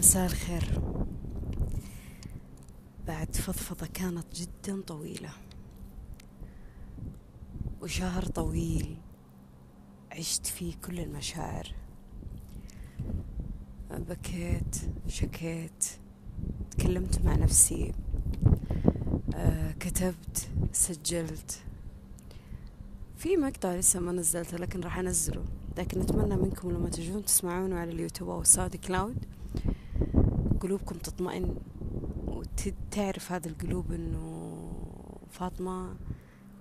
مساء الخير. بعد فضفضة كانت جدا طويلة. وشهر طويل عشت فيه كل المشاعر. بكيت شكيت تكلمت مع نفسي آه، كتبت سجلت. في مقطع لسه ما نزلته لكن راح أنزله. لكن أتمنى منكم لما تجون تسمعونه على اليوتيوب أو ال SoundCloud. قلوبكم تطمئن وتعرف هذه القلوب إنه فاطمة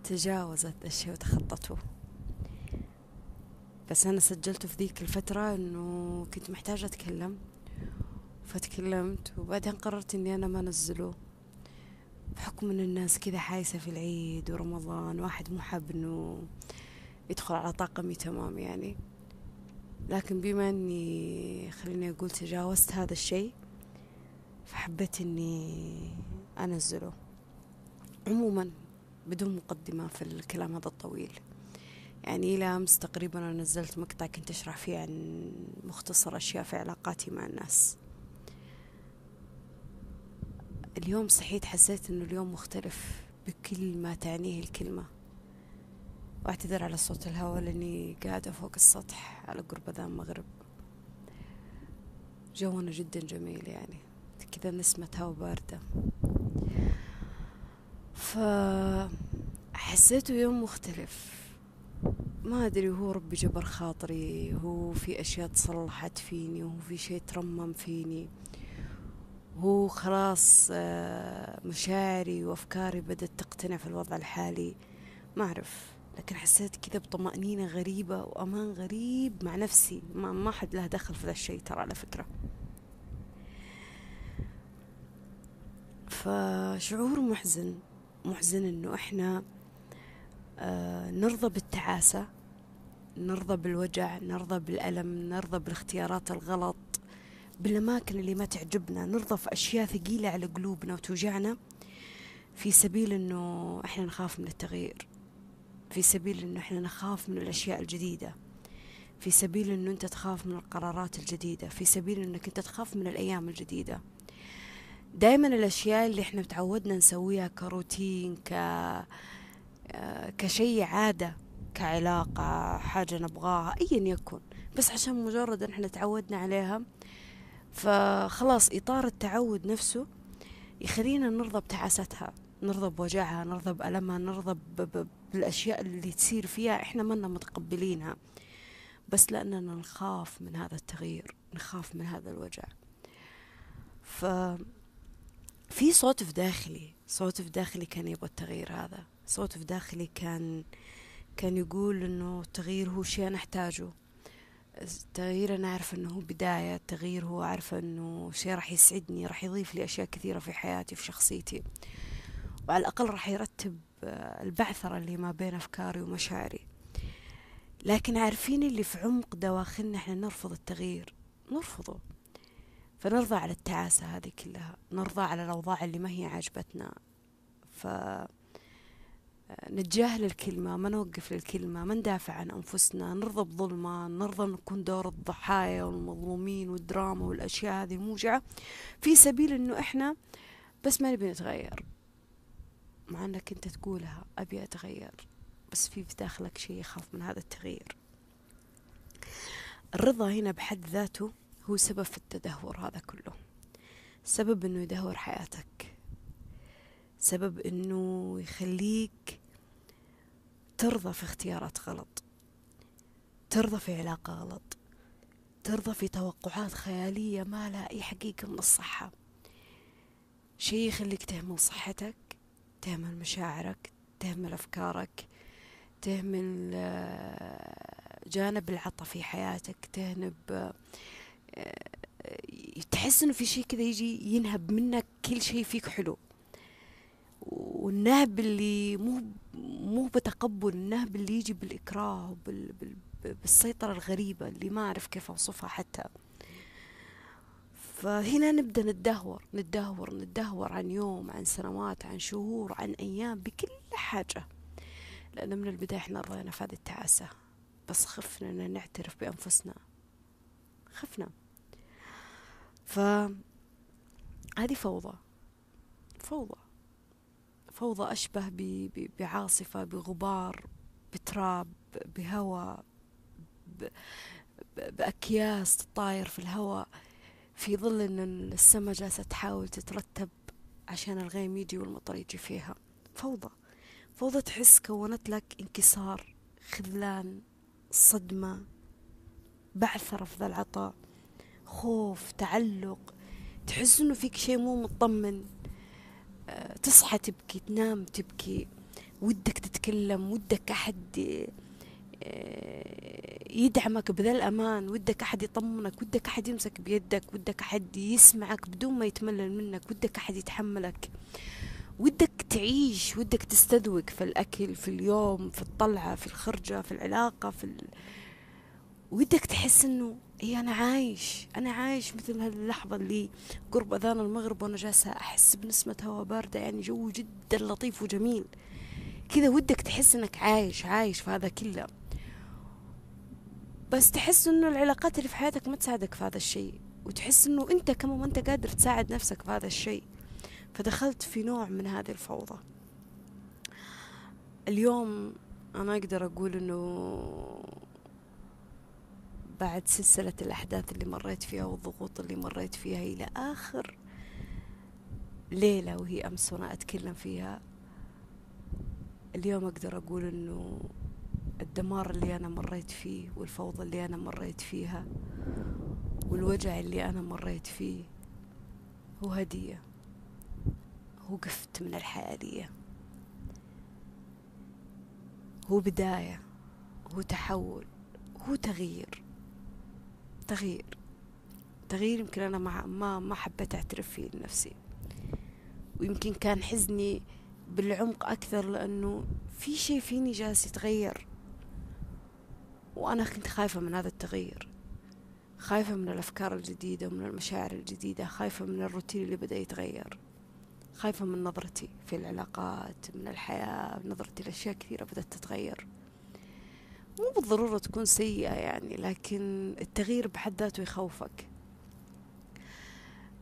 تجاوزت الشيء وتخطته بس أنا سجلته في ذيك الفترة إنه كنت محتاجة أتكلم فتكلمت وبعدين قررت إني أنا ما أنزله بحكم إن الناس كذا حايسة في العيد ورمضان واحد مو حاب إنه يدخل على طاقمي تمام يعني. لكن بما إني خليني أقول تجاوزت هذا الشيء فحبيت إني أنزله. عموما بدون مقدمة في الكلام هذا الطويل. يعني إلى أمس تقريبا أنا نزلت مقطع كنت أشرح فيه عن مختصر أشياء في علاقاتي مع الناس. اليوم صحيت حسيت إنه اليوم مختلف بكل ما تعنيه الكلمة. وأعتذر على صوت الهواء لأني قاعدة فوق السطح على قرب أذان المغرب جونا جدا جميل يعني. كذا نسمة هوا باردة فحسيته يوم مختلف. ما أدري هو ربي جبر خاطري هو في أشياء تصلحت فيني وهو في شيء ترمم فيني. هو خلاص آه، مشاعري وأفكاري بدأت تقتنع في الوضع الحالي. ما أعرف. لكن حسيت كذا بطمأنينة غريبة وأمان غريب مع نفسي. ما, ما حد له دخل في ذا الشيء ترى على فكرة. فشعور محزن محزن إنه إحنا آه نرضى بالتعاسة نرضى بالوجع نرضى بالألم نرضى بالاختيارات الغلط بالأماكن اللي ما تعجبنا نرضى في أشياء ثقيلة على قلوبنا وتوجعنا في سبيل أنه إحنا نخاف من التغيير في سبيل أنه إحنا نخاف من الأشياء الجديدة في سبيل أنه أنت تخاف من القرارات الجديدة في سبيل أنك أنت تخاف من الأيام الجديدة. دائما الأشياء اللي إحنا تعودنا نسويها كروتين ك كشيء عادة كعلاقة حاجة نبغاها أيا يكن. بس عشان مجرد أن إحنا تعودنا عليها فخلاص إطار التعود نفسه يخلينا نرضى بتعاستها نرضى بوجعها نرضى بألمها نرضى بالأشياء اللي تصير فيها إحنا منا متقبلينها. بس لأننا نخاف من هذا التغيير نخاف من هذا الوجع. ف في صوت في داخلي صوت في داخلي كان يبغى التغيير هذا. صوت في داخلي كان كان يقول إنه التغيير هو شيء نحتاجه. التغيير أنا أعرف أنه هو بداية التغيير هو عارفة أنه شيء راح يسعدني راح يضيف لي أشياء كثيرة في حياتي في شخصيتي. وعلى الأقل راح يرتب البعثرة اللي ما بين أفكاري ومشاعري. لكن عارفين اللي في عمق دواخلنا إحنا نرفض التغيير؟ نرفضه. فنرضى على التعاسة هذه كلها نرضى على الأوضاع اللي ما هي عاجبتنا. ف نتجاهل الكلمة ما نوقف للكلمة ما ندافع عن أنفسنا نرضى بظلمة نرضى نكون دور الضحايا والمظلومين والدراما والأشياء هذه الموجعة في سبيل أنه إحنا بس ما نبي نتغير. مع أنك أنت تقولها أبي أتغير بس في في داخلك شيء يخاف من هذا التغيير. الرضا هنا بحد ذاته هو سبب في التدهور هذا كله. سبب إنه يدهور حياتك. سبب إنه يخليك ترضى في اختيارات غلط. ترضى في علاقة غلط. ترضى في توقعات خيالية ما لها أي حقيقة من الصحة. شيء يخليك تهمل صحتك تهمل مشاعرك تهمل أفكارك تهمل آه، جانب العطف في حياتك تهنب آه، تحس إنه في شيء كذا يجي ينهب منك كل شيء فيك حلو. والنهب اللي مو مو بتقبل النهب اللي يجي بالإكراه وبال بالسيطرة الغريبة اللي ما أعرف كيف أوصفها حتى. فهنا نبدأ نتدهور نتدهور نتدهور عن يوم عن سنوات عن شهور عن أيام بكل حاجة. لأن من البداية إحنا رضينا في هذه التعاسة. بس خفنا أن نعترف بأنفسنا. خفنا. هذه فوضى. فوضى. فوضى أشبه بعاصفة بغبار بتراب بهواء بأكياس تطاير في الهواء في ظل أن السماء جالسة تحاول تترتب عشان الغيم يجي والمطر يجي فيها. فوضى. فوضى تحس كونت لك انكسار خذلان صدمة. بعثرة في ذا العطاء. خوف تعلق تحس إنه فيك شيء مو مطمن. أه تصحى تبكي تنام تبكي. ودك تتكلم ودك أحد أه يدعمك بذا الأمان ودك أحد يطمنك ودك أحد يمسك بيدك ودك أحد يسمعك بدون ما يتملل منك. ودك أحد يتحملك. ودك تعيش ودك تستذوق في الأكل في اليوم في الطلعة في الخرجة في العلاقة في. ودك تحس إنه اي أنا عايش أنا عايش مثل هاللحظة اللي قرب أذان المغرب وأنا جالسة أحس بنسمة هواء باردة يعني جو جدا لطيف وجميل. كذا ودك تحس إنك عايش عايش في هذا كله. بس تحس إنه العلاقات اللي في حياتك ما تساعدك في هذا الشيء وتحس إنه أنت كمان ما أنت قادر تساعد نفسك في هذا الشيء. فدخلت في نوع من هذه الفوضى. اليوم أنا أقدر أقول إنه بعد سلسلة الأحداث اللي مريت فيها والضغوط اللي مريت فيها إلى آخر ليلة وهي أمس وأنا أتكلم فيها اليوم أقدر أقول إنه الدمار اللي أنا مريت فيه والفوضى اللي أنا مريت فيها والوجع اللي أنا مريت فيه هو هدية هو قفت من الحياة دي هو بداية هو تحول هو تغيير. تغيير. تغيير يمكن أنا ما ما ما حبيت أعترف فيه لنفسي. ويمكن كان حزني بالعمق أكثر لأنه في شيء فيني جالس يتغير. وأنا كنت خايفة من هذا التغير خايفة من الأفكار الجديدة ومن المشاعر الجديدة. خايفة من الروتين اللي بدأ يتغير. خايفة من نظرتي في العلاقات من الحياة نظرتي لأشياء كثيرة بدأت تتغير. مو بالضرورة تكون سيئة يعني لكن التغيير بحد ذاته يخوفك.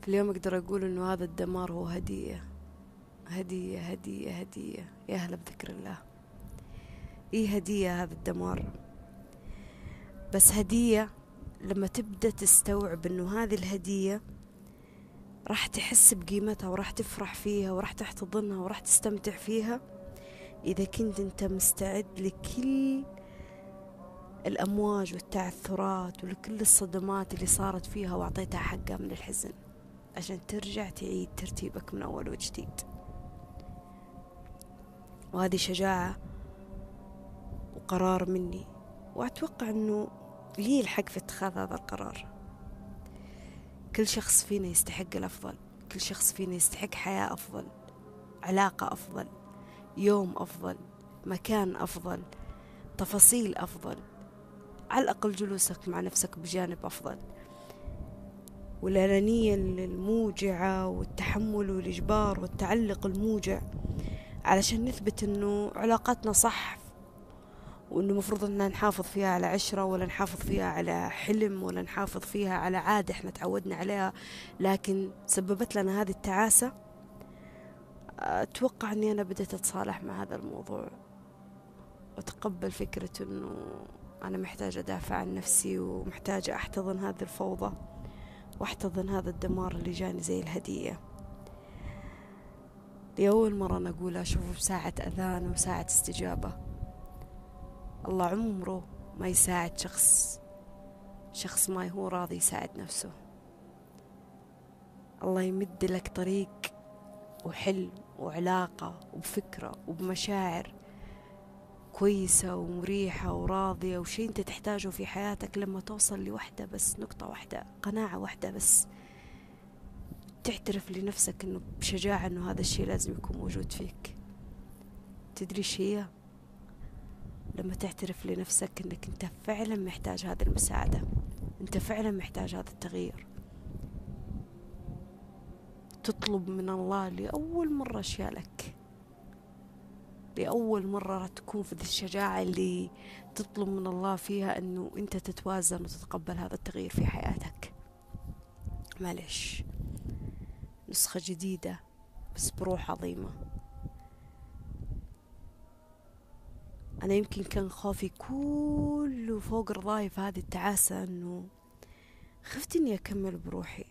اليوم أقدر أقول إنه هذا الدمار هو هدية هدية هدية هدية. يا هلا بذكر الله. إيه هدية هذا الدمار؟ بس هدية لما تبدأ تستوعب إنه هذه الهدية راح تحس بقيمتها وراح تفرح فيها وراح تحتضنها وراح تستمتع فيها إذا كنت أنت مستعد لكل الأمواج والتعثرات ولكل الصدمات اللي صارت فيها وأعطيتها حقها من الحزن. عشان ترجع تعيد ترتيبك من أول وجديد. وهذه شجاعة وقرار مني. وأتوقع أنه لي الحق في اتخاذ هذا القرار. كل شخص فينا يستحق الأفضل. كل شخص فينا يستحق حياة أفضل. علاقة أفضل. يوم أفضل. مكان أفضل. تفاصيل أفضل. على الأقل جلوسك مع نفسك بجانب أفضل. والأنانية الموجعة والتحمل والإجبار والتعلق الموجع علشان نثبت أنه علاقاتنا صح وأنه مفروض أننا نحافظ فيها على عشرة ولا نحافظ فيها على حلم ولا نحافظ فيها على عادة إحنا تعودنا عليها لكن سببت لنا هذه التعاسة. أتوقع أني أنا بديت أتصالح مع هذا الموضوع. وأتقبل فكرة أنه أنا محتاجة أدافع عن نفسي ومحتاجة أحتضن هذه الفوضى وأحتضن هذا الدمار اللي جاني زي الهدية. لأول مرة أنا أقول أشوفه بساعة أذان وساعة استجابة. الله عمره ما يساعد شخص شخص ما هو راضي يساعد نفسه. الله يمد لك طريق وحلم وعلاقة وبفكرة وبمشاعر. كويسة ومريحة وراضية وشي انت تحتاجه في حياتك لما توصل لوحدة بس نقطة واحدة قناعة واحدة بس. تعترف لنفسك إنه بشجاعة إنه هذا الشي لازم يكون موجود فيك. تدري هي؟ لما تعترف لنفسك إنك أنت فعلا محتاج هذه المساعدة. أنت فعلا محتاج هذا التغيير. تطلب من الله لأول مرة أشياء لك. لأول مرة تكون في ذي الشجاعة اللي تطلب من الله فيها أنه أنت تتوازن وتتقبل هذا التغيير في حياتك. معلش. نسخة جديدة بس بروح عظيمة. أنا يمكن كان خوفي كله فوق رضاي في هذه التعاسة أنه خفت إني أكمل بروحي.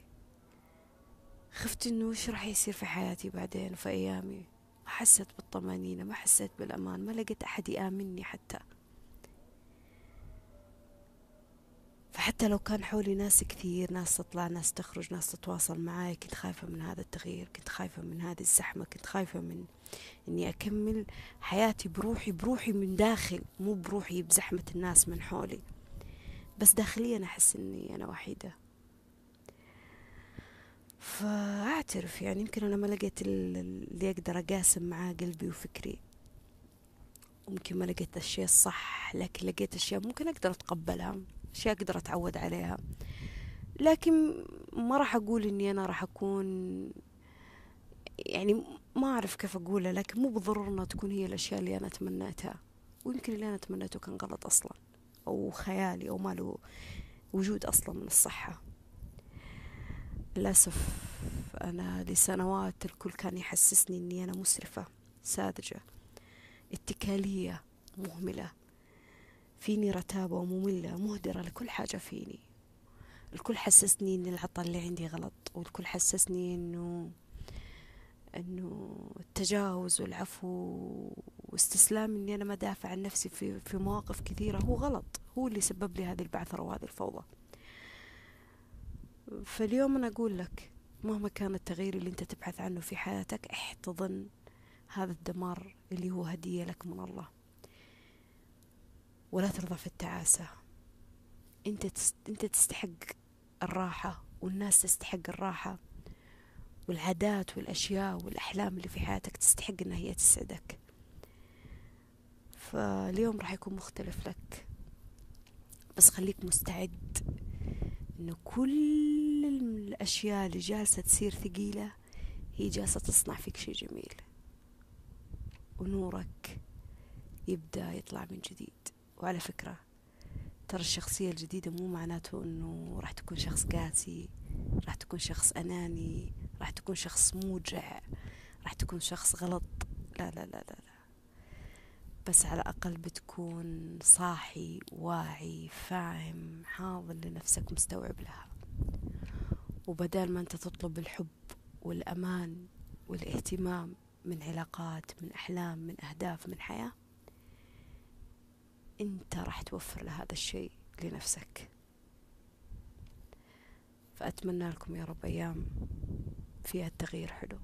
خفت إنه إيش راح يصير في حياتي بعدين وفي أيامي؟ ما حسيت بالطمأنينة ما حسيت بالأمان ما لقيت أحد يآمنني حتى. فحتى لو كان حولي ناس كثير ناس تطلع ناس تخرج ناس تتواصل معاي كنت خايفة من هذا التغيير كنت خايفة من هذه الزحمة كنت خايفة من إني أكمل حياتي بروحي بروحي من داخل مو بروحي بزحمة الناس من حولي. بس داخليا أحس إني أنا وحيدة. فأعترف يعني يمكن أنا ما لقيت اللي أقدر أقاسم معاه قلبي وفكري. ممكن ما لقيت الشيء الصح لكن لقيت أشياء ممكن أقدر أتقبلها أشياء أقدر أتعود عليها. لكن ما راح أقول إني أنا راح أكون يعني ما أعرف كيف أقولها لكن مو بالضرورة أنها تكون هي الأشياء اللي أنا تمنيتها ويمكن اللي أنا تمنيته كان غلط أصلا أو خيالي أو ما له وجود أصلا من الصحة. للأسف أنا لسنوات الكل كان يحسسني أني أنا مسرفة ساذجة اتكالية مهملة فيني رتابة ومملة مهدرة لكل حاجة فيني. الكل حسسني إن العطاء اللي عندي غلط والكل حسسني إنه إنه التجاوز والعفو واستسلام إني أنا ما دافع عن نفسي في في مواقف كثيرة هو غلط هو اللي سبب لي هذه البعثرة وهذه الفوضى. فاليوم أنا أقول لك مهما كان التغيير اللي أنت تبحث عنه في حياتك احتضن هذا الدمار اللي هو هدية لك من الله. ولا ترضى في التعاسة. أنت أنت تستحق الراحة والناس تستحق الراحة والعادات والأشياء والأحلام اللي في حياتك تستحق إنها هي تسعدك. فاليوم راح يكون مختلف لك. بس خليك مستعد إنه كل الأشياء اللي جالسة تصير ثقيلة هي جالسة تصنع فيك شي جميل. ونورك يبدأ يطلع من جديد. وعلى فكرة ترى الشخصية الجديدة مو معناته إنه راح تكون شخص قاسي راح تكون شخص أناني راح تكون شخص موجع راح تكون شخص غلط. لا لا لا, لا. بس على الأقل بتكون صاحي واعي فاهم حاضر لنفسك مستوعب لها. وبدال ما أنت تطلب الحب والأمان والاهتمام من علاقات من أحلام من أهداف من حياة أنت راح توفر لهذا الشيء لنفسك. فأتمنى لكم يا رب أيام فيها التغيير حلو.